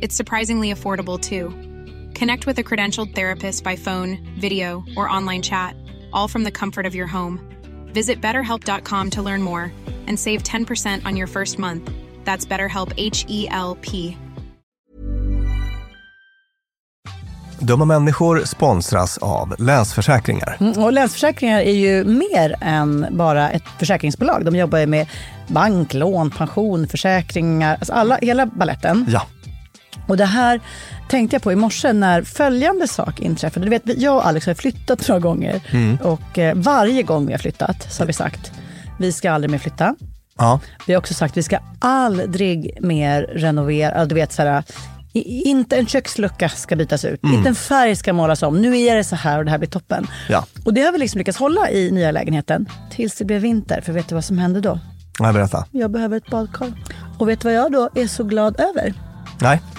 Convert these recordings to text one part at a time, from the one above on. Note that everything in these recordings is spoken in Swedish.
It's surprisingly affordable too. Connect with a credentialed therapist by phone, video, or online chat, all from the comfort of your home. Visit betterhelp.com to learn more and save 10% on your first month. That's BetterHelp H E L P. Dumma människor sponsras av Länsförsäkringar. Mm, Och Länsförsäkringar är ju mer än bara ett försäkringsbolag. De jobbar ju med bank, lån, pension, försäkringar, alltså alla, hela balletten. Ja, Och det här tänkte jag på i morse när följande sak inträffade. Du vet, jag och Alex har flyttat några gånger och eh, varje gång vi har flyttat så har vi sagt vi ska aldrig mer flytta. ja. Vi har också sagt vi ska aldrig mer renovera. Du vet, så här, i- inte en kökslucka ska bytas ut, inte en färg ska målas om. Nu är det så här och det här blir toppen. Ja. Och det har vi liksom lyckats hålla i nya lägenheten tills det blev vinter. För vet du vad som hände då? Nej, berätta. Jag behöver ett badkar. Och vet du vad jag då är så glad över? Nej.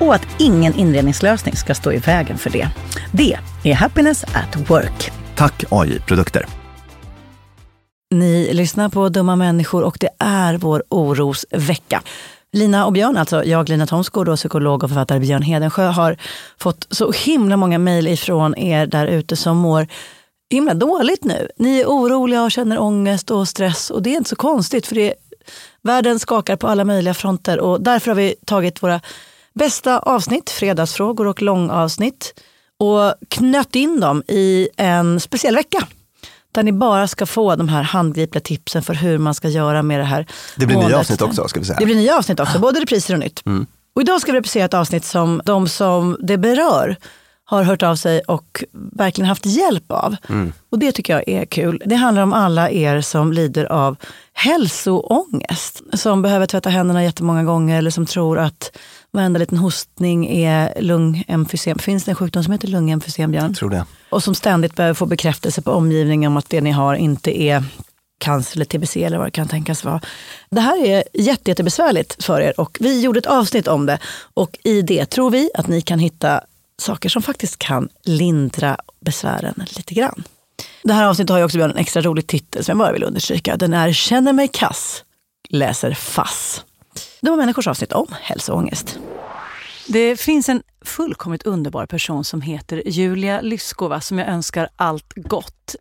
och att ingen inredningslösning ska stå i vägen för det. Det är Happiness at Work. Tack AI-produkter. Ni lyssnar på Dumma människor och det är vår orosvecka. Lina och Björn, alltså jag Lina Thomsgård och psykolog och författare Björn Hedensjö har fått så himla många mejl ifrån er där ute som mår himla dåligt nu. Ni är oroliga och känner ångest och stress och det är inte så konstigt för det, världen skakar på alla möjliga fronter och därför har vi tagit våra bästa avsnitt, fredagsfrågor och långavsnitt och knött in dem i en speciell vecka. Där ni bara ska få de här handgripliga tipsen för hur man ska göra med det här. Det blir nya avsnitt också, ska vi säga. Det blir nya avsnitt också, både repriser och nytt. Och idag ska vi reprisera ett avsnitt som de som det berör har hört av sig och verkligen haft hjälp av. Och det tycker jag är kul. Det handlar om alla er som lider av hälsoångest. Som behöver tvätta händerna jättemånga gånger eller som tror att varenda liten hostning är lungemfysem. Finns det en sjukdom som heter lungemfysem, Björn? Jag tror det. Och som ständigt behöver få bekräftelse på omgivningen om att det ni har inte är cancer eller tbc eller vad det kan tänkas vara. Det här är jätte, jättebesvärligt för er och vi gjorde ett avsnitt om det. Och i det tror vi att ni kan hitta saker som faktiskt kan lindra besvären lite grann. Det här avsnittet har ju också en extra rolig titel som jag bara vill understryka. Den är Känner mig kass, läser FASS. Det var människors avsnitt om hälsoångest. Det finns en fullkomligt underbar person som heter Julia Lyskova som jag önskar allt gott.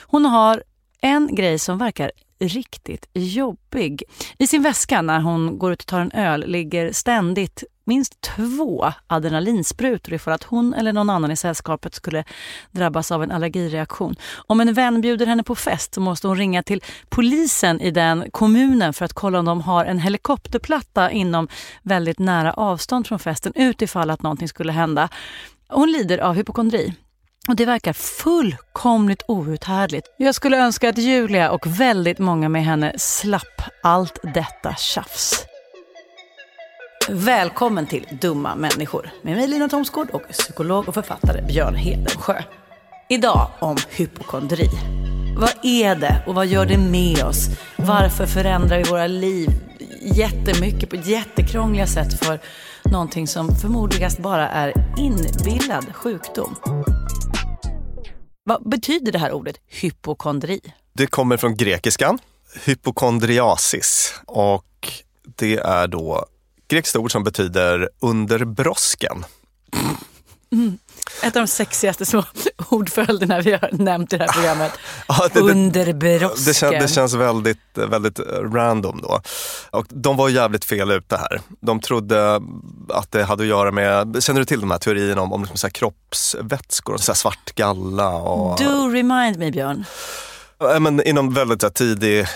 Hon har en grej som verkar riktigt jobbig. I sin väska när hon går ut och tar en öl ligger ständigt minst två adrenalinsprutor ifall att hon eller någon annan i sällskapet skulle drabbas av en allergireaktion. Om en vän bjuder henne på fest så måste hon ringa till polisen i den kommunen för att kolla om de har en helikopterplatta inom väldigt nära avstånd från festen utifall att någonting skulle hända. Hon lider av hypokondri. Och det verkar fullkomligt outhärdligt. Jag skulle önska att Julia och väldigt många med henne slapp allt detta tjafs. Välkommen till Dumma människor med mig Lina Thomsgård och psykolog och författare Björn Hedensjö. Idag om hypokondri. Vad är det och vad gör det med oss? Varför förändrar vi våra liv jättemycket på jättekrångliga sätt för någonting som förmodligast bara är inbillad sjukdom? Vad betyder det här ordet hypokondri? Det kommer från grekiskan, hypokondriasis. Och det är då grekiskt ord som betyder under brosken. Mm. Ett av de sexigaste små ordföljderna vi har nämnt i det här programmet. Ja, det, under brosken. Det, känns, det känns väldigt, väldigt random då. Och de var jävligt fel ute här. De trodde att det hade att göra med, känner du till de här teorierna om, om liksom så här kroppsvätskor, så här svart galla? Och, Do remind me Björn. Men inom väldigt tidig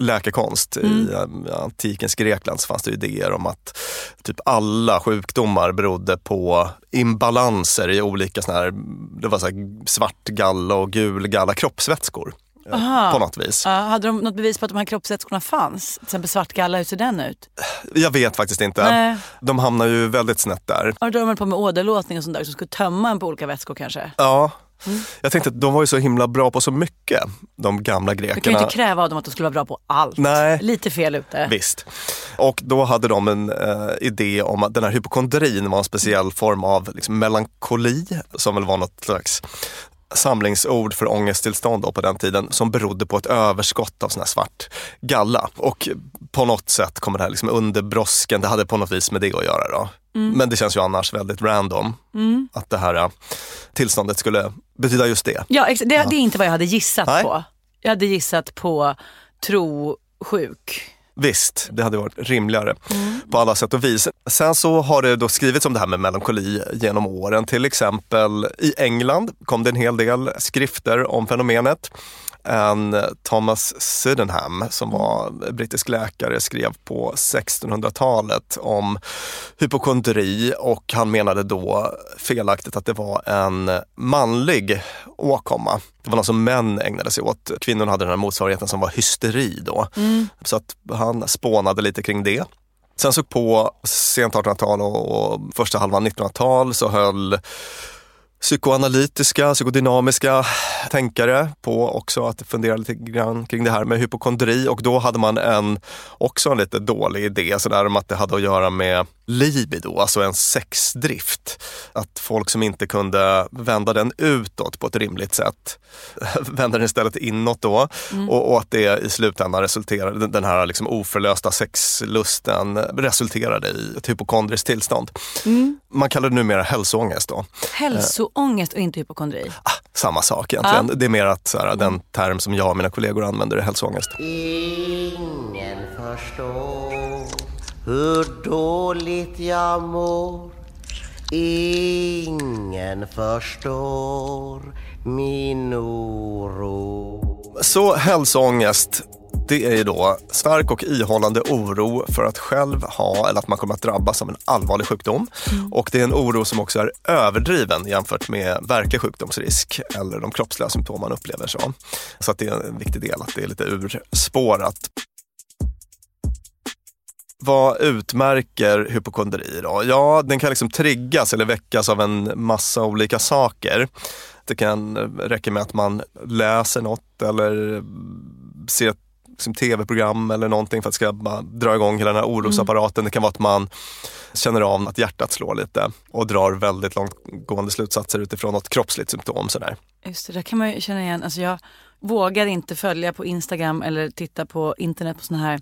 läkekonst. Mm. I antikens Grekland så fanns det idéer om att typ alla sjukdomar berodde på imbalanser i olika såna här, det var så här svart galla och gul galla kroppsvätskor. Eh, Aha. På något vis. Uh, hade de något bevis på att de här kroppsvätskorna fanns? Till exempel svart galla, hur ser den ut? Jag vet faktiskt inte. Nej. De hamnar ju väldigt snett där. Har de på med åderlåtning och sånt där som skulle tömma en på olika vätskor kanske? Ja. Mm. Jag tänkte att de var ju så himla bra på så mycket, de gamla grekerna. Du kan ju inte kräva av dem att de skulle vara bra på allt. Nej. Lite fel ute. Visst. Och då hade de en uh, idé om att den här hypokondrin var en speciell form av liksom, melankoli, som väl var något slags samlingsord för ångesttillstånd på den tiden som berodde på ett överskott av sån här svart galla. Och på något sätt kommer det här liksom under brosken, det hade på något vis med det att göra. Då. Mm. Men det känns ju annars väldigt random mm. att det här tillståndet skulle betyda just det. Ja, det, det är inte vad jag hade gissat Nej. på. Jag hade gissat på trosjuk. Visst, det hade varit rimligare mm. på alla sätt och vis. Sen så har det då skrivits om det här med melankoli genom åren. Till exempel i England kom det en hel del skrifter om fenomenet en Thomas Sydenham som var brittisk läkare skrev på 1600-talet om hypokondri och han menade då felaktigt att det var en manlig åkomma. Det var något som män ägnade sig åt. Kvinnorna hade den här motsvarigheten som var hysteri då. Mm. Så att han spånade lite kring det. Sen så på sent 1800-tal och första halvan 1900-tal så höll psykoanalytiska, psykodynamiska tänkare på också att fundera lite grann kring det här med hypokondri. Och då hade man en, också en lite dålig idé sådär om att det hade att göra med libido, alltså en sexdrift. Att folk som inte kunde vända den utåt på ett rimligt sätt vände den istället inåt då mm. och, och, att det i slutändan resulterade, den här liksom oförlösta sexlusten resulterade i ett hypokondriskt tillstånd. Mm. Man kallar det numera hälsoångest då. Hälsoångest och inte hypokondri? Ah, samma sak egentligen. Ja. Det är mer att så här, den term som jag och mina kollegor använder är hälsoångest. Ingen förstår hur dåligt jag mår Ingen förstår min oro Så hälsoångest, det är ju då stark och ihållande oro för att själv ha eller att man kommer att drabbas av en allvarlig sjukdom. Mm. Och det är en oro som också är överdriven jämfört med verklig sjukdomsrisk eller de kroppsliga symptom man upplever. Så, så att det är en viktig del att det är lite urspårat. Vad utmärker hypokondri då? Ja, den kan liksom triggas eller väckas av en massa olika saker. Det kan räcka med att man läser något eller ser ett liksom, tv-program eller någonting för att det ska bara dra igång hela den här orosapparaten. Det kan vara att man känner av att hjärtat slår lite och drar väldigt långtgående slutsatser utifrån något kroppsligt symptom. Sådär. Just det, där kan man ju känna igen. Alltså jag vågar inte följa på Instagram eller titta på internet på sådana här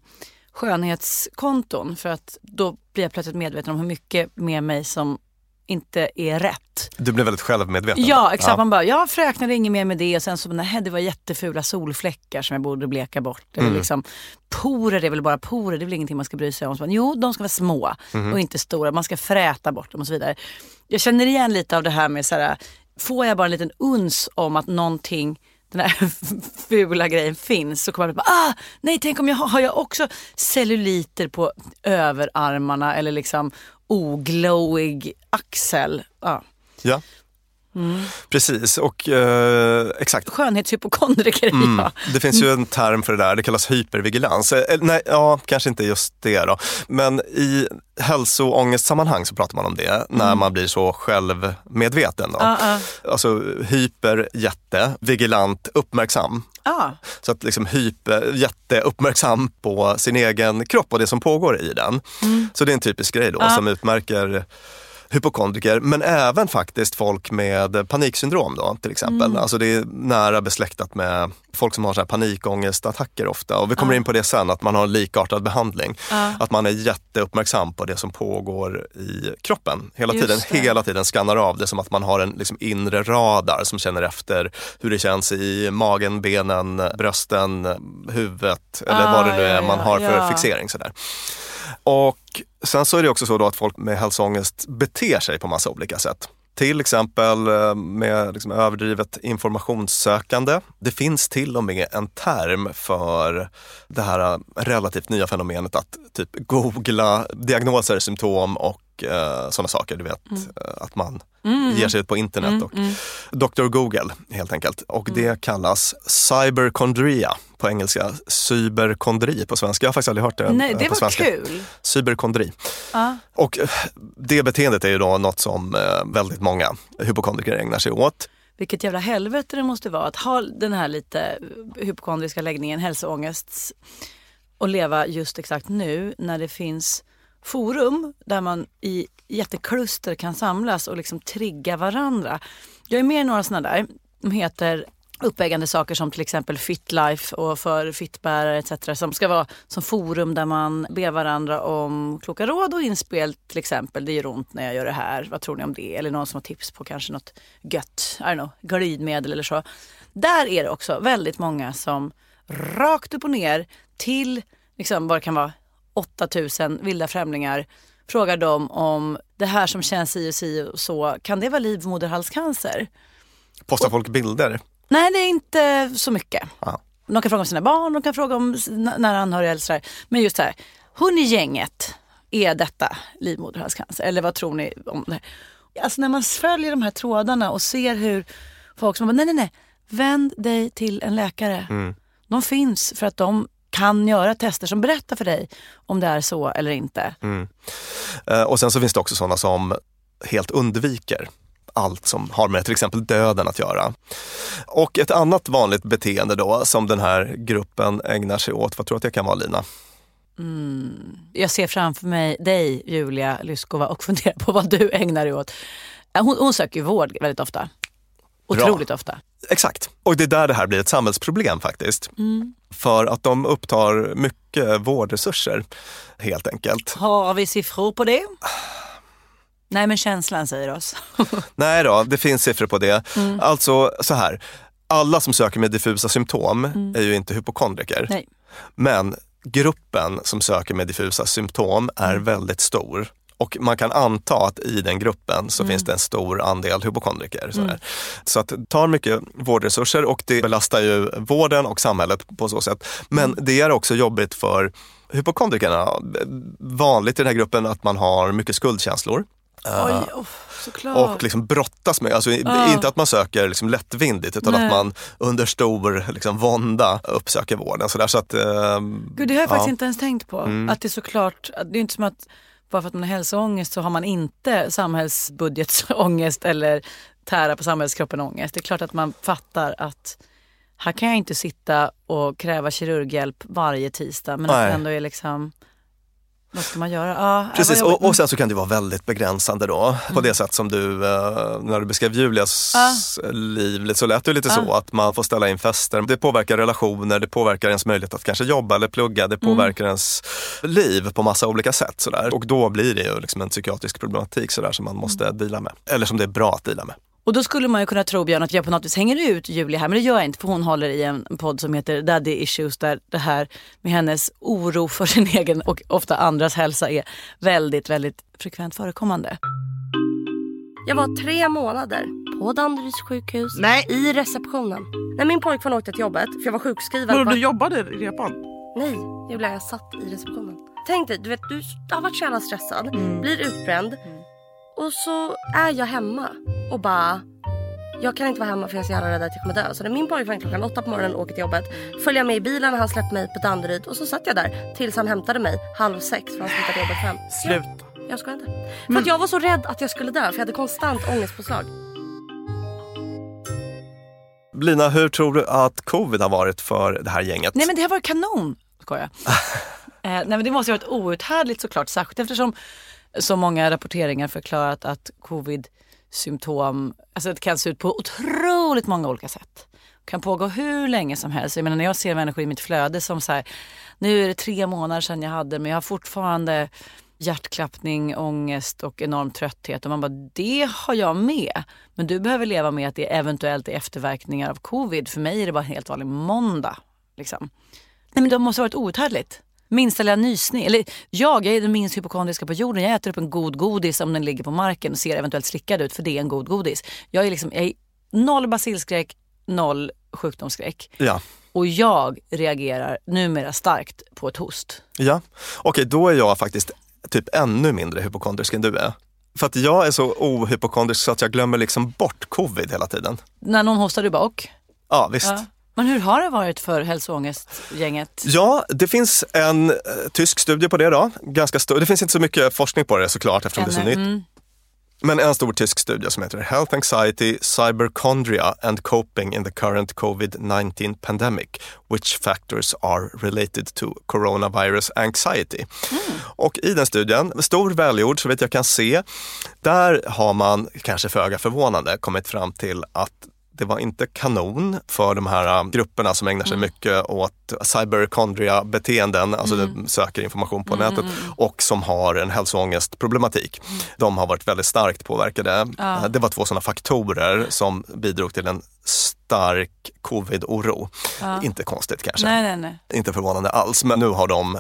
skönhetskonton för att då blir jag plötsligt medveten om hur mycket med mig som inte är rätt. Du blir väldigt självmedveten. Ja exakt, ja. man bara, jag fröknade inget mer med det och sen så, nej det var jättefula solfläckar som jag borde bleka bort. Mm. Eller liksom, porer är väl bara porer, det är väl ingenting man ska bry sig om. Så, jo, de ska vara små mm. och inte stora, man ska fräta bort dem och så vidare. Jag känner igen lite av det här med så här, får jag bara en liten uns om att någonting den här fula grejen finns så kommer man typ bara, ah, nej tänk om jag har, har jag också celluliter på överarmarna eller liksom oglowig axel. Ah. ja. Mm. Precis, och eh, exakt. Skönhetshypokondriker mm. ja. Det finns ju en term för det där, det kallas hypervigilans. Eh, nej, ja, kanske inte just det då. Men i hälsoångestsammanhang så pratar man om det, mm. när man blir så självmedveten. Då. Uh, uh. Alltså hyper, jätte, vigilant, uppmärksam. Ah. Så att liksom hyper, jätteuppmärksam på sin egen kropp och det som pågår i den. Mm. Så det är en typisk grej då som utmärker hypokondriker, men även faktiskt folk med paniksyndrom då, till exempel. Mm. Alltså det är nära besläktat med folk som har så här panikångestattacker ofta. Och vi kommer uh. in på det sen, att man har en likartad behandling. Uh. Att man är jätteuppmärksam på det som pågår i kroppen. Hela Just tiden, det. hela tiden skannar av det som att man har en liksom, inre radar som känner efter hur det känns i magen, benen, brösten, huvudet eller uh, vad det nu är ja, man har för ja. fixering. Sådär. Och sen så är det också så då att folk med hälsoångest beter sig på massa olika sätt. Till exempel eh, med liksom överdrivet informationssökande. Det finns till och med en term för det här eh, relativt nya fenomenet att typ googla diagnoser, symptom och eh, sådana saker. Du vet mm. Eh, att man mm. ger sig ut på internet mm. och mm. Dr Google helt enkelt. Och det mm. kallas cyberkondria på engelska. Cyberkondri på svenska. Jag har faktiskt aldrig hört det Nej, det på var svenska. kul. Cyberkondri. Uh. Och eh, det beteendet är ju då något som eh, väldigt många hypokondriker ägnar sig åt vilket jävla helvete det måste vara att ha den här lite hypokondriska läggningen, hälsoångest och leva just exakt nu när det finns forum där man i jättekluster kan samlas och liksom trigga varandra. Jag är med i några sådana där. De heter uppeggande saker som till exempel Fitlife och för fittbärare etc. Som ska vara som forum där man ber varandra om kloka råd och inspel till exempel. Det gör ont när jag gör det här. Vad tror ni om det? Eller någon som har tips på kanske något gött, I don't know, glidmedel eller så. Där är det också väldigt många som rakt upp och ner till liksom vad det kan vara 8000 vilda främlingar frågar dem om det här som känns i och si och så, kan det vara livmoderhalscancer? Postar folk bilder? Nej, det är inte så mycket. Aha. De kan fråga om sina barn, de kan fråga om nära anhöriga eller sådär. Men just så här, hon i gänget, är detta livmoderhalscancer? Eller vad tror ni om det? Alltså när man följer de här trådarna och ser hur folk som bara, nej nej nej, vänd dig till en läkare. Mm. De finns för att de kan göra tester som berättar för dig om det är så eller inte. Mm. Eh, och sen så finns det också sådana som helt undviker allt som har med till exempel döden att göra. Och ett annat vanligt beteende då som den här gruppen ägnar sig åt, vad tror du att det kan vara Lina? Mm. Jag ser framför mig dig Julia Lyskova och funderar på vad du ägnar dig åt. Hon, hon söker vård väldigt ofta. Otroligt Bra. ofta. Exakt. Och det är där det här blir ett samhällsproblem faktiskt. Mm. För att de upptar mycket vårdresurser helt enkelt. Har vi siffror på det? Nej men känslan säger oss. Nej då, det finns siffror på det. Mm. Alltså så här, alla som söker med diffusa symptom mm. är ju inte hypokondriker. Nej. Men gruppen som söker med diffusa symptom är mm. väldigt stor. Och man kan anta att i den gruppen så mm. finns det en stor andel hypokondriker. Mm. Så att det tar mycket vårdresurser och det belastar ju vården och samhället på så sätt. Men mm. det är också jobbigt för hypokondrikerna. Vanligt i den här gruppen att man har mycket skuldkänslor. Oj, oh, och liksom brottas med. Alltså, Inte att man söker liksom lättvindigt utan Nej. att man under stor liksom, vånda uppsöker vården. Så där, så att, eh, Gud, det har jag faktiskt inte ens tänkt på. Mm. Att det är såklart, det är inte som att bara för att man har hälsoångest så har man inte samhällsbudgetsångest eller tära på samhällskroppen ångest. Det är klart att man fattar att här kan jag inte sitta och kräva kirurghjälp varje tisdag men att Nej. det ändå är liksom, vad ska man göra? Ja, äh, Precis, och, och sen så kan det vara väldigt begränsande då. På Mm. det sätt som du, eh, när du beskrev Julias liv, så lät det lite så att man får ställa in fester. Det påverkar relationer, det påverkar ens möjlighet att kanske jobba eller plugga. Det Mm. påverkar ens liv på massa olika sätt. Så där. Och då blir det ju liksom en psykiatrisk problematik så där, som man måste Mm. dela med. Eller som det är bra att dela med. Och då skulle man ju kunna tro Björn att jag på något vis hänger ut Julia här men det gör jag inte för hon håller i en podd som heter Daddy Issues där det här med hennes oro för sin egen och ofta andras hälsa är väldigt, väldigt frekvent förekommande. Jag var tre månader på Danderyds sjukhus Nej. i receptionen. När min pojkvän åkte till jobbet, för jag var sjukskriven. På- du jobbade i repan? Nej, Julia jag satt i receptionen. Tänk dig, du vet du har varit så jävla stressad, blir utbränd och så är jag hemma och bara jag kan inte vara hemma för jag är så jävla rädd att jag kommer dö. Så när min pojkvän klockan åtta på morgonen åker till jobbet följer jag med i bilen när han släppt mig på Danderyd och så satt jag där tills han hämtade mig halv sex för han slutade jobbet fem. Sluta. Jag skojar inte. För att jag var så rädd att jag skulle dö för jag hade konstant ångestpåslag. Lina, hur tror du att covid har varit för det här gänget? Nej men det har varit kanon, skojar jag. eh, nej men det måste ha varit outhärdligt såklart, särskilt eftersom så många rapporteringar förklarat att Symptom... alltså det kan se ut på otroligt många olika sätt. Det Kan pågå hur länge som helst. Jag menar när jag ser människor i mitt flöde som så här, nu är det tre månader sedan jag hade men jag har fortfarande hjärtklappning, ångest och enorm trötthet. Och man bara, det har jag med. Men du behöver leva med att det eventuellt är efterverkningar av covid. För mig är det bara en helt vanlig måndag. Liksom. Nej men det måste ha varit outhärdligt. Minsta lilla nysning. Eller jag, jag är den minst hypokondriska på jorden. Jag äter upp en god godis om den ligger på marken och ser eventuellt slickad ut för det är en god godis. Jag är liksom, jag är noll basilskräck, noll sjukdomsskräck. Ja. Och jag reagerar numera starkt på ett host. Ja, okej då är jag faktiskt typ ännu mindre hypokondrisk än du är. För att jag är så ohypokondrisk så att jag glömmer liksom bort covid hela tiden. När någon hostar du bara och? Ja, visst. Ja. Men hur har det varit för hälsoångestgänget? Ja, det finns en eh, tysk studie på det då. Ganska stor. Det finns inte så mycket forskning på det såklart eftersom det är så Ännu. nytt. Mm. Men en stor tysk studie som heter Health Anxiety, Cyberchondria and Coping in the Current COVID-19 Pandemic. Which factors are related to coronavirus anxiety? Och i den studien, stor välgjord så vet jag kan se, där har man kanske föga förvånande kommit fram till att det var inte kanon för de här um, grupperna som ägnar sig mycket åt cyberchondria-beteenden, alltså de söker information på nätet och som har en hälsoångestproblematik. De har varit väldigt starkt påverkade. Eh, Det var två sådana faktorer som bidrog till en stark covid-oro. Inte konstigt kanske, Nej, nej, nej. inte förvånande alls, men nu har de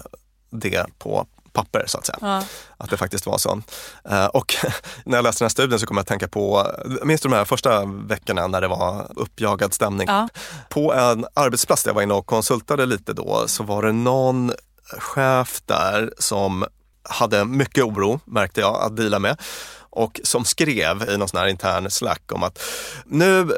det på papper så att säga. Att det faktiskt var så. Eh, Och när jag läste den här studien så kom jag att tänka på, minns du de här första veckorna när det var uppjagad stämning? Ja. På en arbetsplats där jag var inne och konsultade lite då så var det någon chef där som hade mycket oro, märkte jag, att dela med. Och som skrev i någon sån här intern slack om att nu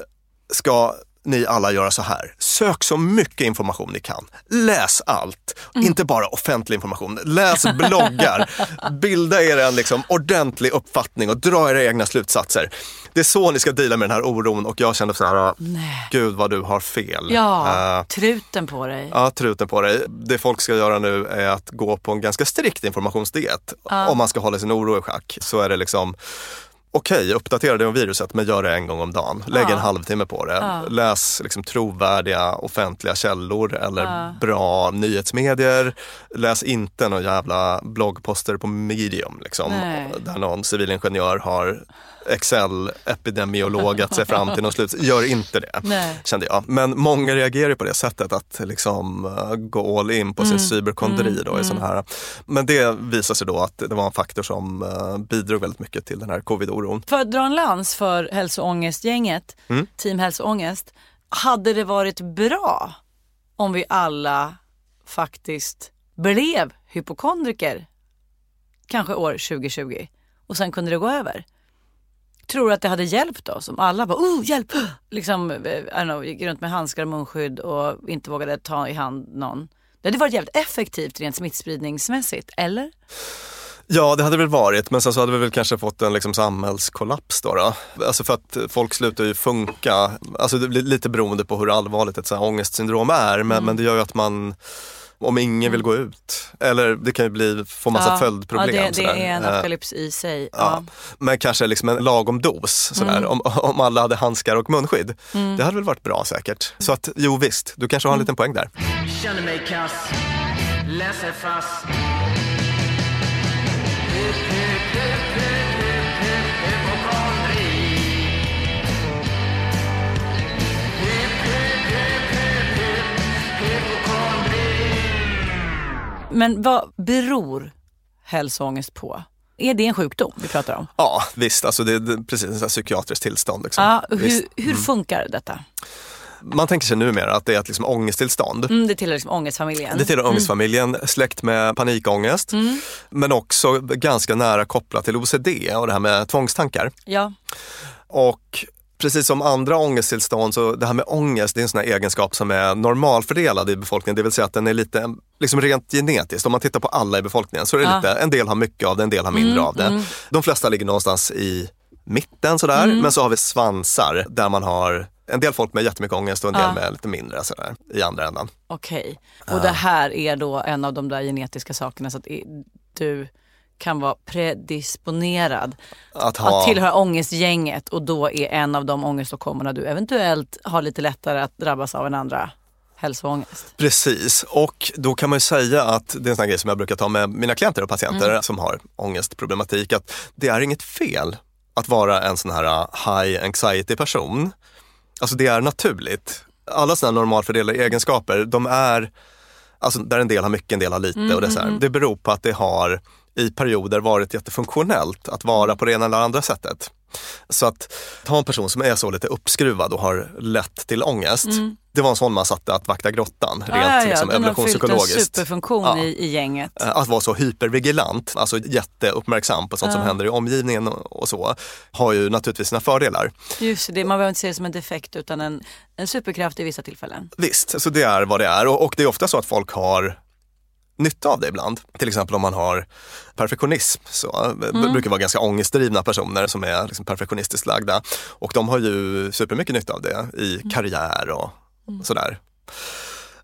ska ni alla göra så här. Sök så mycket information ni kan. Läs allt, inte bara offentlig information. Läs bloggar, bilda er en liksom ordentlig uppfattning och dra era egna slutsatser. Det är så ni ska dela med den här oron och jag kände så här, gud vad du har fel. Ja, Eh, truten på dig. Ja, truten på dig. Det folk ska göra nu är att gå på en ganska strikt informationsdiet. Om man ska hålla sin oro i schack så är det liksom Okej, uppdatera dig om viruset men gör det en gång om dagen. Lägg en halvtimme på det. Läs liksom trovärdiga offentliga källor eller bra nyhetsmedier. Läs inte någon jävla bloggposter på medium liksom, där någon civilingenjör har Excel-epidemiologat sig fram till något slut. Gör inte det, Nej. kände jag. Men många reagerar på det sättet att liksom uh, gå all in på sin cyberkondri. Då, i sån här. Men det visar sig då att det var en faktor som uh, bidrog väldigt mycket till den här covid-oron. För att dra en lans för hälsoångestgänget, Mm. Team Hälsoångest. Hade det varit bra om vi alla faktiskt blev hypokondriker kanske år 2020 och sen kunde det gå över. Tror att det hade hjälpt oss om alla bara oh hjälp, liksom, eh, know, gick runt med handskar och munskydd och inte vågade ta i hand någon. Det hade varit jävligt effektivt rent smittspridningsmässigt, eller? Ja, det hade väl varit, men sen så hade vi väl kanske fått en liksom samhällskollaps då. då. Alltså för att folk slutar ju funka, alltså det blir lite beroende på hur allvarligt ett så här ångestsyndrom är, men, men det gör ju att man om ingen vill gå ut. Eller det kan ju bli, få massa Ja, följdproblem. Ja, det, det är en Eh, apokalyps i sig. Ja. Ja. Men kanske liksom en lagom dos. Sådär. Mm. Om, om alla hade handskar och munskydd. Det hade väl varit bra säkert. Så att jo visst, du kanske har en Mm. liten poäng där. Känner mig kass, läser fast Men vad beror hälsoångest på? Är det en sjukdom vi pratar om? Ja visst, alltså det är precis ett psykiatriskt tillstånd. Liksom. Ja, hur, hur funkar detta? Man tänker sig numera att det är ett liksom ångesttillstånd. Mm, det tillhör liksom ångestfamiljen. Det tillhör ångestfamiljen, släkt med panikångest. Men också ganska nära kopplat till OCD och det här med tvångstankar. Ja. Och precis som andra ångesttillstånd så det här med ångest det är en sån här egenskap som är normalfördelad i befolkningen. Det vill säga att den är lite liksom rent genetiskt. Om man tittar på alla i befolkningen så är det Ja. lite, en del har mycket av det, en del har mindre av det. De flesta ligger någonstans i mitten sådär. Men så har vi svansar där man har en del folk med jättemycket ångest och en del Ja. med lite mindre sådär, i andra ändan. Okej. Och det här är då en av de där genetiska sakerna så att du kan vara predisponerad Att ha, att tillhöra ångestgänget och då är en av de ångeståkommorna du eventuellt har lite lättare att drabbas av än andra hälsoångest. Precis, och då kan man ju säga att det är en sån grej som jag brukar ta med mina klienter och patienter Mm. som har ångestproblematik, att det är inget fel att vara en sån här uh, high anxiety person. Alltså det är naturligt. Alla sådana här normalfördelade egenskaper, de är, alltså där en del har mycket, en del har lite och det, är så här, det beror på att det har i perioder varit jättefunktionellt att vara på det ena eller andra sättet. Så att ta en person som är så lite uppskruvad och har lätt till ångest. Det var en sån man satte att vakta grottan, rent ja, ja, liksom, den har fyllt en evolutionspsykologiskt. superfunktion Ja. i, i gänget. Eh, Att vara så hypervigilant, alltså jätteuppmärksam på sånt som händer i omgivningen och, och så, har ju naturligtvis sina fördelar. Just det, man behöver inte se det som en defekt utan en, en superkraft i vissa tillfällen. Visst, så det är vad det är och, och det är ofta så att folk har nytta av det ibland. Till exempel om man har perfektionism, så eh, det brukar vara ganska ångestdrivna personer som är liksom perfektionistiskt lagda. Och de har ju supermycket nytta av det i karriär och sådär.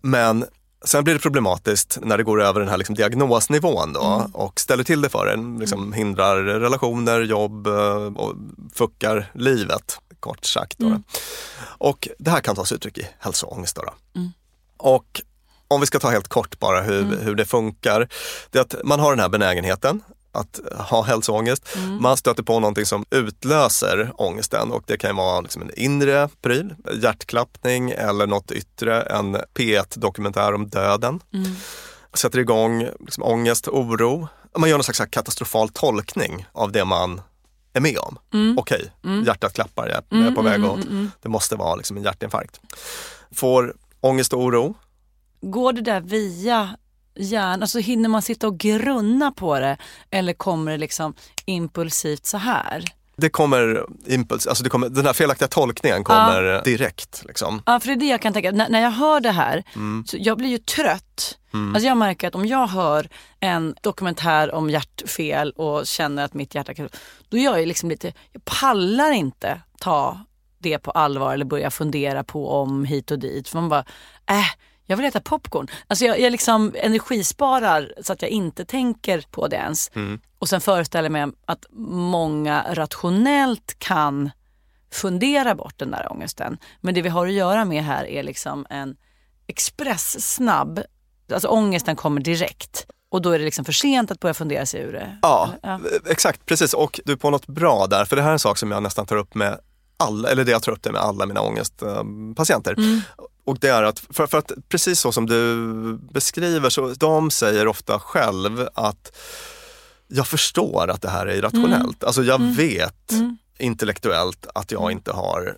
Men sen blir det problematiskt när det går över den här liksom diagnosnivån då och ställer till det för en, liksom hindrar relationer, jobb eh, och fuckar livet, kort sagt. Då. Och det här kan ta sig uttryck i hälsoångest. Då, då. Och om vi ska ta helt kort bara hur, hur det funkar. Det är att man har den här benägenheten att ha hälsoångest. Man stöter på någonting som utlöser ångesten och det kan vara liksom en inre pryl, hjärtklappning eller något yttre, en P1-dokumentär om döden. Sätter igång liksom ångest, oro. Man gör någon slags katastrofal tolkning av det man är med om. Okej, hjärtat klappar, jag är på väg åt. Det måste vara liksom en hjärtinfarkt. Får ångest och oro, Går det där via hjärnan, alltså hinner man sitta och grunna på det eller kommer det liksom impulsivt så här? det kommer impuls, alltså det kommer, den här felaktiga tolkningen kommer direkt. Liksom. Ja, för det är det jag kan tänka. N- när jag hör det här, Mm. så jag blir ju trött. Alltså jag märker att om jag hör en dokumentär om hjärtfel och känner att mitt hjärta kan... Då gör jag liksom lite, jag pallar inte ta det på allvar eller börja fundera på om hit och dit. För man bara, äh, jag vill äta popcorn. Alltså jag, jag liksom energisparar så att jag inte tänker på det ens. Och sen föreställer jag mig att många rationellt kan fundera bort den där ångesten. Men det vi har att göra med här är liksom en expresssnabb, alltså ångesten kommer direkt. Och då är det liksom för sent att börja fundera sig ur det. Ja, Ja. exakt, precis. Och du är på något bra där, för det här är en sak som jag nästan tar upp med alla, eller det jag tar upp det med alla mina ångestpatienter. Och det är att, för, för att precis så som du beskriver, så de säger ofta själv att jag förstår att det här är irrationellt. Alltså jag vet intellektuellt att jag inte har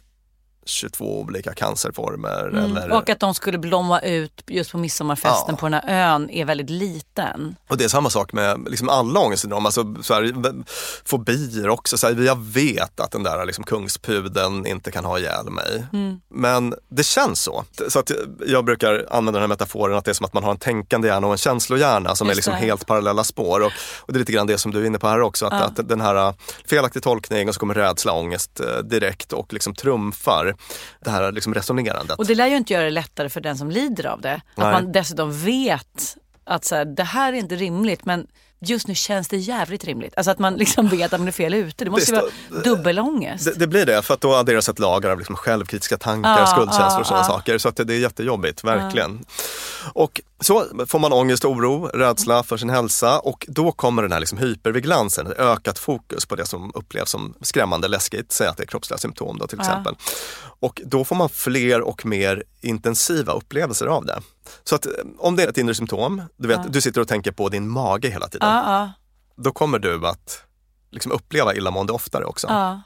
22 olika cancerformer. Mm. Eller, Och att de skulle blomma ut just på midsommarfesten Ja. på den här ön är väldigt liten. Och det är samma sak med liksom alla ångestsyndrom, alltså så här, fobier också. Så här, jag vet att den där liksom, kungspudeln inte kan ha ihjäl mig. Mm. Men det känns så. Så att jag brukar använda den här metaforen att det är som att man har en tänkande hjärna och en känslohjärna som är Just liksom det. helt parallella spår. Och, och det är lite grann det som du är inne på här också, att, att den här uh, felaktig tolkning och så kommer rädsla, ångest eh, direkt och liksom trumfar det här liksom resonerandet. Och det lär ju inte göra det lättare för den som lider av det. Att Nej. man dessutom vet att så här, det här är inte rimligt men just nu känns det jävligt rimligt. Alltså att man liksom vet att man är fel ute. Det måste ju Visst, vara dubbelångest. Det, det blir det, för att då adderas ett lager av liksom självkritiska tankar, Ja, skuldkänslor ja, och sådana ja. saker. Så att det, det är jättejobbigt, verkligen. Och så får man ångest, oro, rädsla för sin hälsa och då kommer den här liksom hypervigilansen, ökat fokus på det som upplevs som skrämmande läskigt, säg att det är kroppsliga symptom då till exempel. Och då får man fler och mer intensiva upplevelser av det. Så att eh, om det är ett inre symptom, du vet, du sitter och tänker på din mage hela tiden, Ja, ja, då kommer du att liksom uppleva illamående oftare också. ja.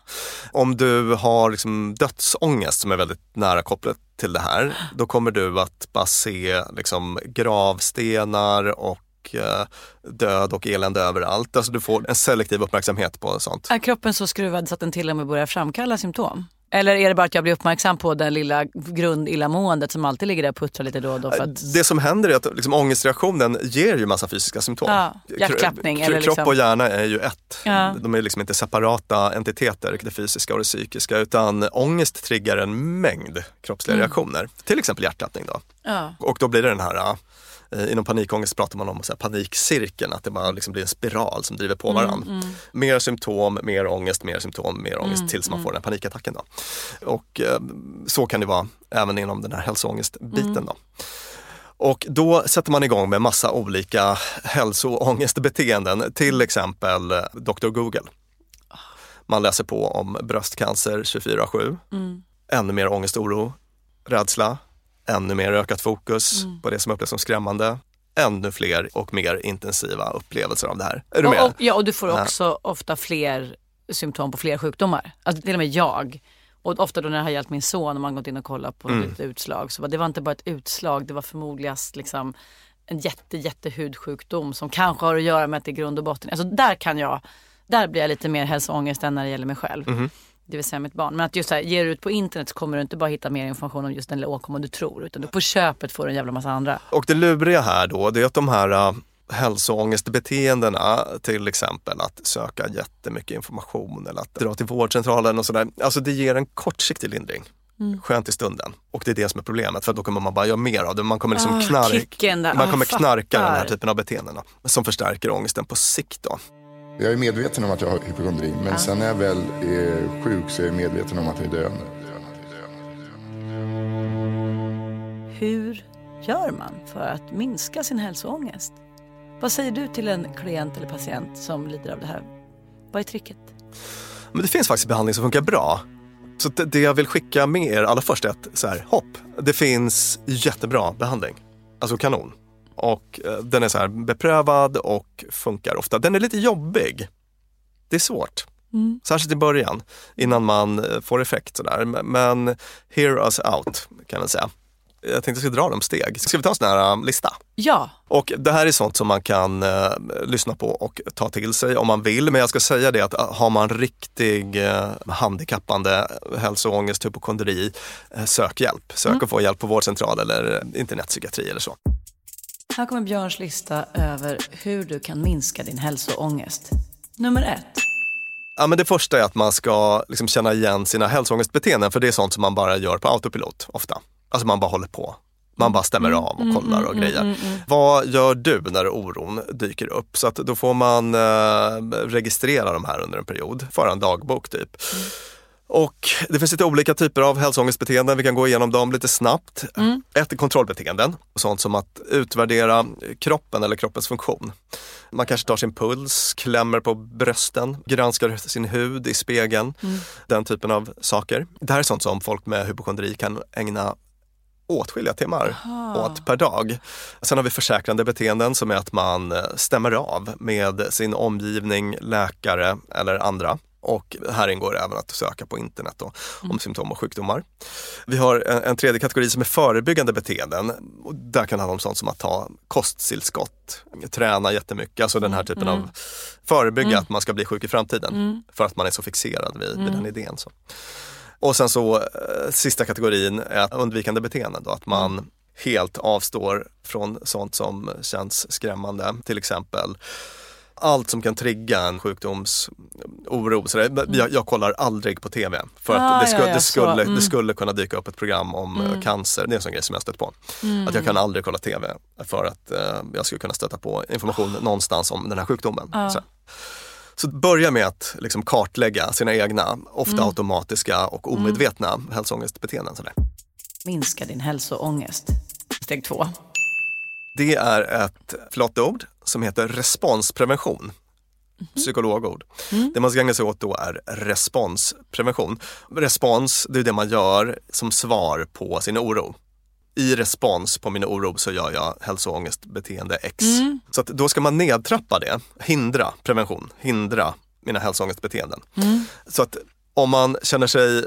Om du har liksom dödsångest som är väldigt nära kopplat till det här, då kommer du att bara se liksom gravstenar och eh, död och elände överallt. Alltså du får en selektiv uppmärksamhet på sånt. Är kroppen så skruvad så att den till och med börjar framkalla symptom? Eller är det bara att jag blir uppmärksam på det lilla grundillamåendet som alltid ligger där och puttrar lite då och då? Att... Det som händer är att liksom, ångestreaktionen ger ju massa fysiska symptom. Ja, hjärtklappning Kro- eller Kropp liksom- och hjärna är ju ett. Ja. De är liksom inte separata entiteter, det fysiska och det psykiska, utan ångest triggar en mängd kroppsliga reaktioner. Till exempel hjärtklappning då. Mm. Ja. Och då blir det den här, eh, inom panikångest pratar man om så här panikcirkeln, att det bara liksom blir en spiral som driver på Mm, varandra. Mer symptom, mer ångest, mer symptom, mer ångest Mm, tills man får den här panikattacken. Då. Och eh, så kan det vara även inom den här hälsoångestbiten. Mm. Då. Och då sätter man igång med massa olika hälsoångestbeteenden, till exempel eh, Dr. Google. Man läser på om bröstcancer 24-7, Mm. ännu mer ångest, oro, rädsla, ännu mer ökat fokus Mm. på det som upplevs som skrämmande, ännu fler och mer intensiva upplevelser av det här. Är du med? Och, och, ja, och du får Ja. också ofta fler symptom på fler sjukdomar. Alltså till och med jag. Och ofta då när det har hjälpt min son och man gått in och kollat på Mm. ett utslag. Så var- det var inte bara ett utslag, det var förmodligen liksom en jätte, jätte hudsjukdom som kanske har att göra med att det är grund och botten. Alltså där kan jag, där blir jag lite mer hälsoångest än när det gäller mig själv. Mhm. Det vill säga mitt barn. Men att just så här, ger du ut på internet så kommer du inte bara hitta mer information om just den lilla åkomman du tror. Utan du på köpet får du en jävla massa andra. Och det luriga här då, det är att de här uh, hälsoångestbeteendena, till exempel att söka jättemycket information eller att dra till vårdcentralen och sådär, alltså det ger en kortsiktig lindring. Mm. Skönt i stunden. Och det är det som är problemet, för då kommer man bara göra mer av det. Man kommer liksom Ah, knark, man Ah, kommer jag knarka den här typen av beteenden som förstärker ångesten på sikt. Då. Jag är medveten om att jag har hypokondri, men sen när jag väl är sjuk så är jag medveten om att jag är döende. Hur gör man för att minska sin hälsoångest? Vad säger du till en klient eller patient som lider av det här? Vad är tricket? Men det finns faktiskt behandling som funkar bra. Så det, det jag vill skicka med er allra först är att så här, hopp, det finns jättebra behandling. Alltså kanon. Och eh, den är så här beprövad och funkar ofta. Den är lite jobbig. Det är svårt. Särskilt i början innan man eh, får effekt sådär. Men- hear us out kan man säga. Jag tänkte jag skulle dra dem steg. Ska vi ta en sån här eh, lista? Ja, Och det här är sånt som man kan eh, lyssna på och ta till sig om man vill. Men jag ska säga det att har man riktig eh, handikappande hälsoångest, hypokondri, eh, sök hjälp. Sök och få hjälp på vårdcentral eller internetpsykiatri eller så. Här kommer Björns lista över hur du kan minska din hälsoångest. Nummer ett. Ja, men det första är att man ska liksom känna igen sina hälsoångestbeteenden för det är sånt som man bara gör på autopilot ofta. Alltså man bara håller på. Man bara stämmer av och kollar och grejer. Vad gör du när oron dyker upp? Så att då får man eh, registrera de här under en period, föra en dagbok typ. Och det finns lite olika typer av hälsoångestbeteenden, vi kan gå igenom dem lite snabbt. Ett är kontrollbeteenden, sånt som att utvärdera kroppen eller kroppens funktion. Man kanske tar sin puls, klämmer på brösten, granskar sin hud i spegeln. Den typen av saker. Det här är sånt som folk med hypokondri kan ägna åtskilliga timmar åt per dag. Sen har vi försäkrande beteenden som är att man eh, stämmer av med sin omgivning, läkare eller andra. Och här ingår även att söka på internet då, om symptom och sjukdomar. Vi har en, en tredje kategori som är förebyggande beteenden. Och där kan det handla om sånt som att ta kosttillskott, träna jättemycket, alltså den här typen av förebygga att man ska bli sjuk i framtiden. För att man är så fixerad vid, vid den idén. Så. Och sen så eh, sista kategorin är undvikande beteenden. Då, att man helt avstår från sånt som känns skrämmande. Till exempel allt som kan trigga en sjukdomsoro. Så det, jag, jag kollar aldrig på TV för att Ah, det, skulle, ja, ja, det, skulle, mm. det skulle kunna dyka upp ett program om eh, cancer. Det är en sån grej som jag stött på. Att jag kan aldrig kolla TV för att eh, jag skulle kunna stöta på information någonstans om den här sjukdomen. Så. Så börja med att liksom kartlägga sina egna, ofta automatiska och omedvetna hälsoångestbeteenden. Sådär. Minska din hälsoångest. Steg två. Det är ett flott ord som heter responsprevention. Psykologord. Det man ska ägna sig åt då är responsprevention. Respons, det är det man gör som svar på sin oro. I respons på min oro så gör jag hälsoångestbeteende X. Så att då ska man nedtrappa det, hindra prevention, hindra mina hälsoångestbeteenden. Så att om man känner sig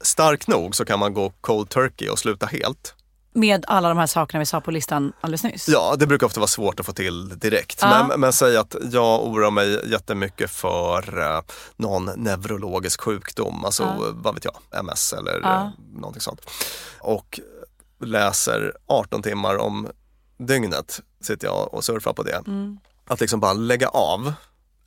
stark nog så kan man gå cold turkey och sluta helt. Med alla de här sakerna vi sa på listan alldeles nyss. Ja, det brukar ofta vara svårt att få till direkt. Ja. Men, men säg att jag oroar mig jättemycket för eh, någon neurologisk sjukdom, alltså vad vet jag, MS eller Ja. eh, någonting sånt. Och läser 18 timmar om dygnet, sitter jag och surfar på det. Mm. Att liksom bara lägga av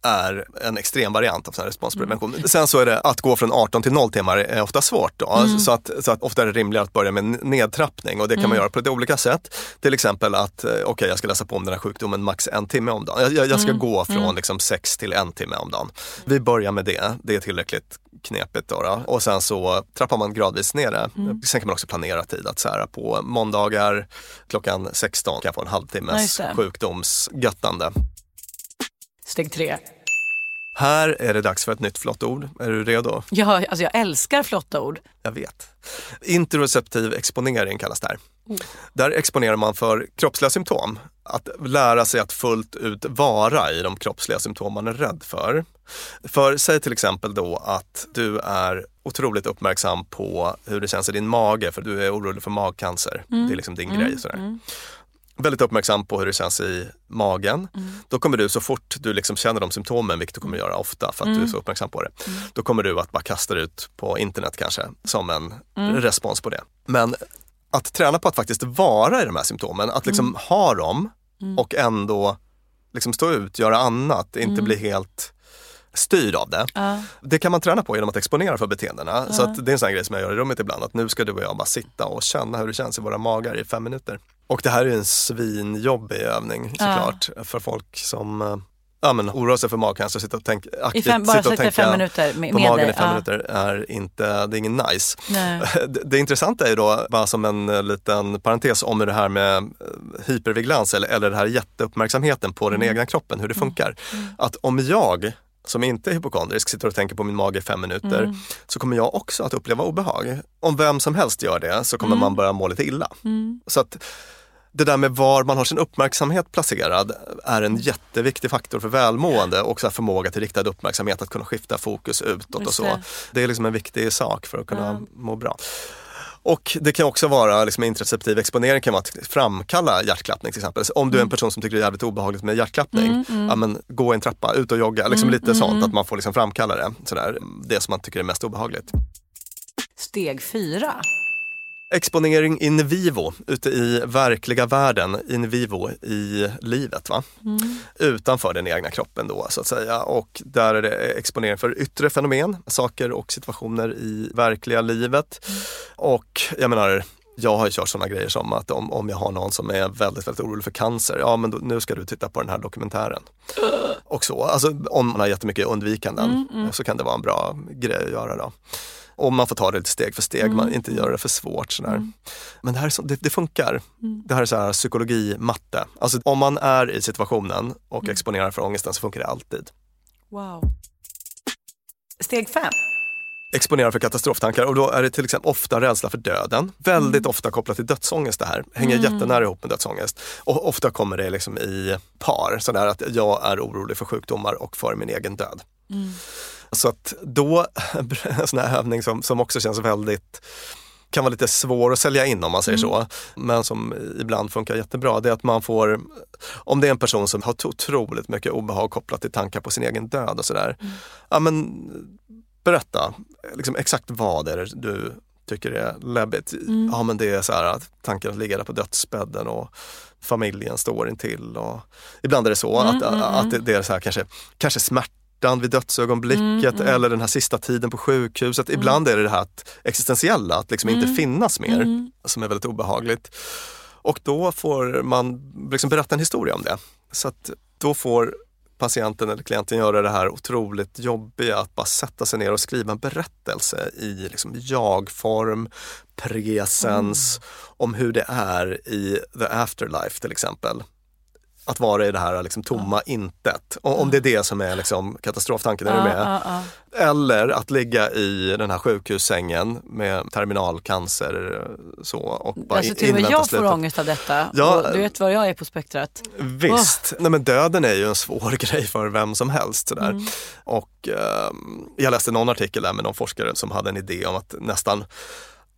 är en extrem variant av sån här responsprevention. Sen så är det att gå från 18 till 0 timmar är ofta svårt. Då. Så, att, så att ofta är det rimligare att börja med nedtrappning och det kan man göra på lite olika sätt. Till exempel att, eh, okej jag ska läsa på om den här sjukdomen max en timme om dagen. Jag, jag, ska gå från liksom sex till en timme om dagen. Vi börjar med det, det är tillräckligt knepigt då, då. Och sen så trappar man gradvis ner det. Sen kan man också planera tid att så här, på måndagar klockan 16 kan jag få en halvtimmes sjukdomsgöttande. Steg tre. Här är det dags för ett nytt flott ord. Är du redo? Ja, alltså jag älskar flotta ord. Jag vet. Interoceptiv exponering kallas det här. Där exponerar man för kroppsliga symptom. Att lära sig att fullt ut vara i de kroppsliga symptom man är rädd för. För säg till exempel då att du är otroligt uppmärksam på hur det känns i din mage för du är orolig för magcancer. Det är liksom din grej. Sådär. Väldigt uppmärksam på hur det känns i magen. Då kommer du så fort du liksom känner de symptomen, vilket du kommer göra ofta för att du är så uppmärksam på det. Då kommer du att bara kasta det ut på internet kanske som en respons på det. Men att träna på att faktiskt vara i de här symptomen, att liksom ha dem och ändå liksom stå ut, göra annat, inte bli helt styrd av det. Det kan man träna på genom att exponera för beteendena. Så att det är en sån grej som jag gör i rummet ibland, att nu ska du och jag bara sitta och känna hur det känns i våra magar i fem minuter. Och det här är en svinjobbig övning såklart för folk som eh, ja, men, oroar sig för magcancer, sitta och tänk, aktivt fem- bara sitta och tänka fem minuter med- på magen dig, i fem ja. minuter är inte, det är ingen nice. Det, det intressanta är ju då, bara som en eh, liten parentes om hur det här med eh, hypervigilans eller, eller det här jätteuppmärksamheten på den egna kroppen, hur det funkar. Att om jag som inte är hypokondrisk sitter och tänker på min mage i fem minuter så kommer jag också att uppleva obehag. Om vem som helst gör det så kommer man börja må lite illa. Så att det där med var man har sin uppmärksamhet placerad är en jätteviktig faktor för välmående och så förmåga till riktad uppmärksamhet, att kunna skifta fokus utåt och så. det. Är liksom en viktig sak för att kunna må bra. Och det kan också vara, liksom interoceptiv exponering kan vara att framkalla hjärtklappning till exempel. Så om du är en person som tycker det är jävligt obehagligt med hjärtklappning, ja, men gå en trappa, ut och jogga, liksom lite sånt, att man får liksom framkalla det. Sådär, det som man tycker är mest obehagligt. Steg fyra. Exponering in vivo, ute i verkliga världen, in vivo i livet. Va? Utanför den egna kroppen då så att säga. Och där är det exponering för yttre fenomen, saker och situationer i verkliga livet. Och jag menar, jag har ju kört sådana grejer som att om, om jag har någon som är väldigt, väldigt orolig för cancer, ja men då, nu ska du titta på den här dokumentären. Och så, alltså om man har jättemycket undvikanden så kan det vara en bra grej att göra då. Och man får ta det lite steg för steg, man inte göra det för svårt. Sådär. Men det, här är så, det, det funkar. Det här är så här psykologi, matte. Alltså om man är i situationen och exponerar för ångesten så funkar det alltid. Wow. Steg fem. Exponera för katastroftankar och då är det till exempel ofta rädsla för döden. Väldigt ofta kopplat till dödsångest det här. Hänger jättenära ihop med dödsångest. Och ofta kommer det liksom i par, sådär att jag är orolig för sjukdomar och för min egen död. Så att då, en sån här övning som, som också känns väldigt kan vara lite svår att sälja in om man säger så, men som ibland funkar jättebra, det är att man får, om det är en person som har otroligt mycket obehag kopplat till tankar på sin egen död och sådär, ja men berätta liksom exakt vad är det du tycker är läbbigt. Ja men det är så här att tanken att ligga där på dödsbädden och familjen står intill och ibland är det så att, att det, det är så här kanske, kanske smärtan vid dödsögonblicket eller den här sista tiden på sjukhuset. Ibland är det det här att existentiella, att liksom inte finnas mer, som är väldigt obehagligt. Och då får man liksom berätta en historia om det. Så att då får patienten eller klienten göra det här otroligt jobbiga att bara sätta sig ner och skriva en berättelse i liksom jag-form, presens, om hur det är i the afterlife till exempel. Att vara i det här liksom tomma intet. Och om det är det som är liksom katastroftanken, är du med? Eller att ligga i den här sjukhussängen med terminalcancer så, och bara Alltså till och med jag får ångest av detta. Ja. Och du vet var jag är på spektrat. Visst, Nej, men döden är ju en svår grej för vem som helst. Sådär. Mm. Och, ehm, jag läste någon artikel där med någon forskare som hade en idé om att nästan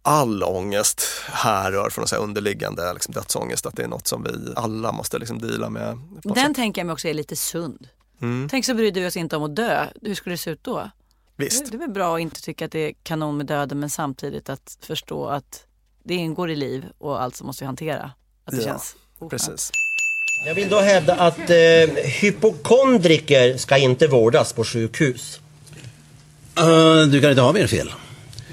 all ångest härrör från en underliggande liksom, dödsångest. Att det är något som vi alla måste liksom, deala med. Den sätt. tänker jag mig också är lite sund. Mm. Tänk så brydde vi oss inte om att dö. Hur skulle det se ut då? Visst. Det, det är väl bra att inte tycka att det är kanon med döden men samtidigt att förstå att det ingår i liv och alltså måste vi hantera. Att det Ja, känns oskönt. Precis. Jag vill då hävda att eh, hypokondriker ska inte vårdas på sjukhus. Eh, du kan inte ha mer fel.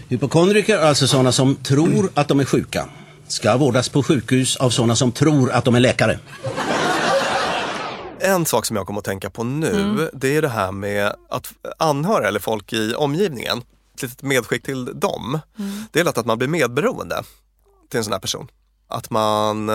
Hypokondriker, alltså sådana som tror att de är sjuka, ska vårdas på sjukhus av sådana som tror att de är läkare. En sak som jag kommer att tänka på nu, det är det här med att anhöriga eller folk i omgivningen, ett litet medskick till dem, det är lätt att man blir medberoende till en sån här person. Att man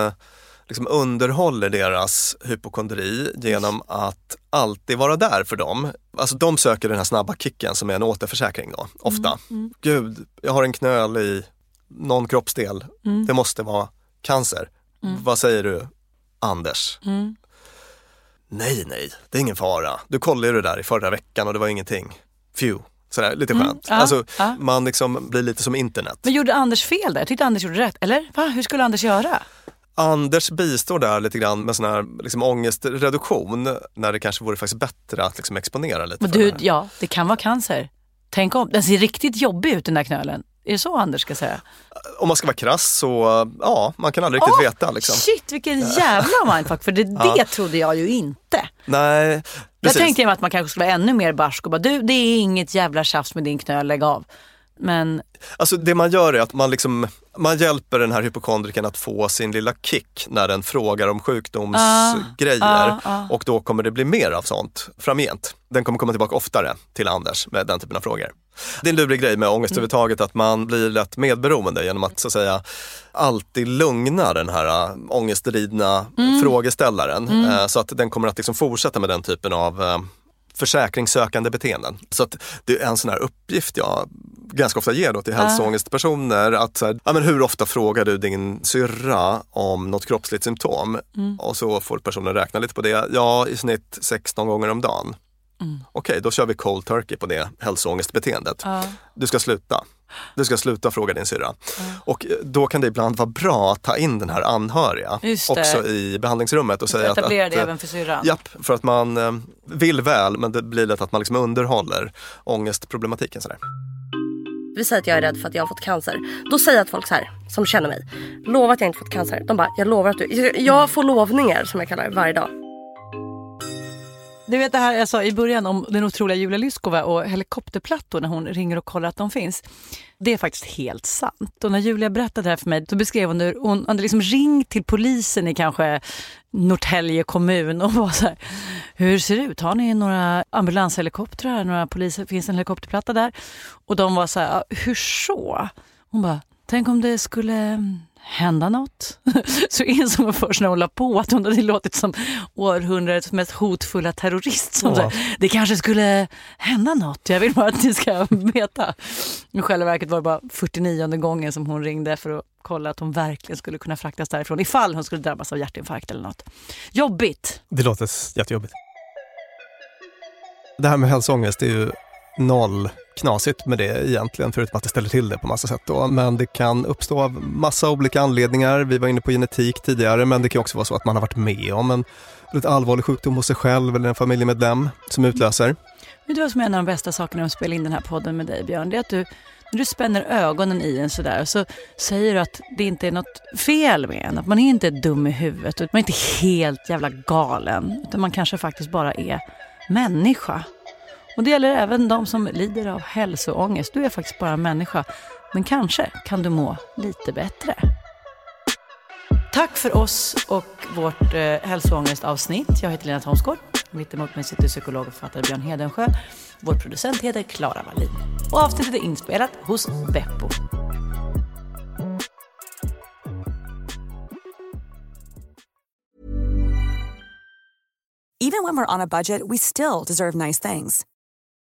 liksom underhåller deras hypokondri genom att alltid vara där för dem. Alltså de söker den här snabba kicken som är en återförsäkring då, ofta. Gud, jag har en knöl i någon kroppsdel, det måste vara cancer. Vad säger du, Anders? Nej, nej, det är ingen fara. Du kollade ju det där i förra veckan och det var ingenting. Phew. Sådär, lite skönt. ja, alltså, ja. Man liksom blir lite som internet. Men gjorde Anders fel där? Jag tyckte Anders gjorde rätt. Eller? Va? Hur skulle Anders göra? Anders bistår där lite grann med sån här liksom, ångestreduktion när det kanske vore faktiskt bättre att liksom, exponera lite Men du, det ja, det kan vara cancer. Tänk om. Den ser riktigt jobbig ut den där knölen. Är det så Anders ska säga? Om man ska vara krass så, ja, man kan aldrig riktigt Åh, veta. Liksom. Shit vilken jävla mindfuck. För det, det trodde jag ju inte. Nej, Jag precis. tänkte mig att man kanske skulle vara ännu mer barsk och bara du det är inget jävla tjafs med din knöl, lägg av. Men Alltså det man gör är att man, liksom, man hjälper den här hypokondriken att få sin lilla kick när den frågar om sjukdomsgrejer Ah, ah. och då kommer det bli mer av sånt framgent. Den kommer komma tillbaka oftare till Anders med den typen av frågor. Det är en lurig grej med ångest överhuvudtaget att man blir lätt medberoende genom att så att säga alltid lugna den här äh, ångestridna frågeställaren. Eh, Så att den kommer att liksom fortsätta med den typen av eh, försäkringssökande beteenden. Så att det är en sån här uppgift jag ganska ofta ger då till hälsoångestpersoner. Att så här, ja, men hur ofta frågar du din syrra om något kroppsligt symptom? Och så får personen räkna lite på det. Ja, i snitt 16 gånger om dagen. Okej, då kör vi cold turkey på det hälsoångestbeteendet. Du ska sluta. Du ska sluta fråga din syrra. Och eh, då kan det ibland vara bra att ta in den här anhöriga också i behandlingsrummet och säga att, etablera att det eh, även för syrran. Japp, för att man eh, vill väl men det blir lätt att man liksom underhåller ångestproblematiken. Sådär. Vi säger att jag är rädd för att jag har fått cancer. Då säger jag till folk så här, som känner mig. Lova att jag inte fått cancer. De bara, jag lovar att du... Jag får lovningar som jag kallar det varje dag. Du vet det här jag sa i början om den otroliga Julia Lyskova och helikopterplattor när hon ringer och kollar att de finns. Det är faktiskt helt sant. Och när Julia berättade det här för mig då beskrev hon hur hon hade liksom ringt till polisen i kanske Norrtälje kommun och var så här, hur ser det ut? Har ni några ambulanshelikoptrar? Några poliser? Finns det en helikopterplatta där? Och de var så här, hur så? Hon bara, tänk om det skulle hända något? Så insåg hon först när hon la på att hon hade låtit som århundradets mest hotfulla terrorist. Som här, det kanske skulle hända något, jag vill bara att ni ska veta. I själva verket var det bara 49 gången som hon ringde för att kolla att hon verkligen skulle kunna fraktas därifrån ifall hon skulle drabbas av hjärtinfarkt eller något. Jobbigt! Det låter jättejobbigt. Det här med hälsoångest är ju noll knasigt med det egentligen, förutom att det ställer till det på massa sätt. Då. Men det kan uppstå av massa olika anledningar. Vi var inne på genetik tidigare, men det kan också vara så att man har varit med om en väldigt allvarlig sjukdom hos sig själv eller en familjemedlem som utlöser. Vet du vad som är en av de bästa sakerna med att spela in den här podden med dig Björn? Det är att du, när du spänner ögonen i en sådär så säger du att det inte är något fel med en. Att man är inte dum i huvudet, att man är inte helt jävla galen. Utan man kanske faktiskt bara är människa. Och det gäller även de som lider av hälsoångest. Du är faktiskt bara en människa. Men kanske kan du må lite bättre. Tack för oss och vårt eh, hälsoångestavsnitt. Jag heter Lena Thomsgård. Mitt emot mig sitter psykolog och författare Björn Hedensjö. Vår producent heter Klara Wallin. Och avsnittet är inspelat hos Beppo. Even when we're on a budget, we still deserve nice things.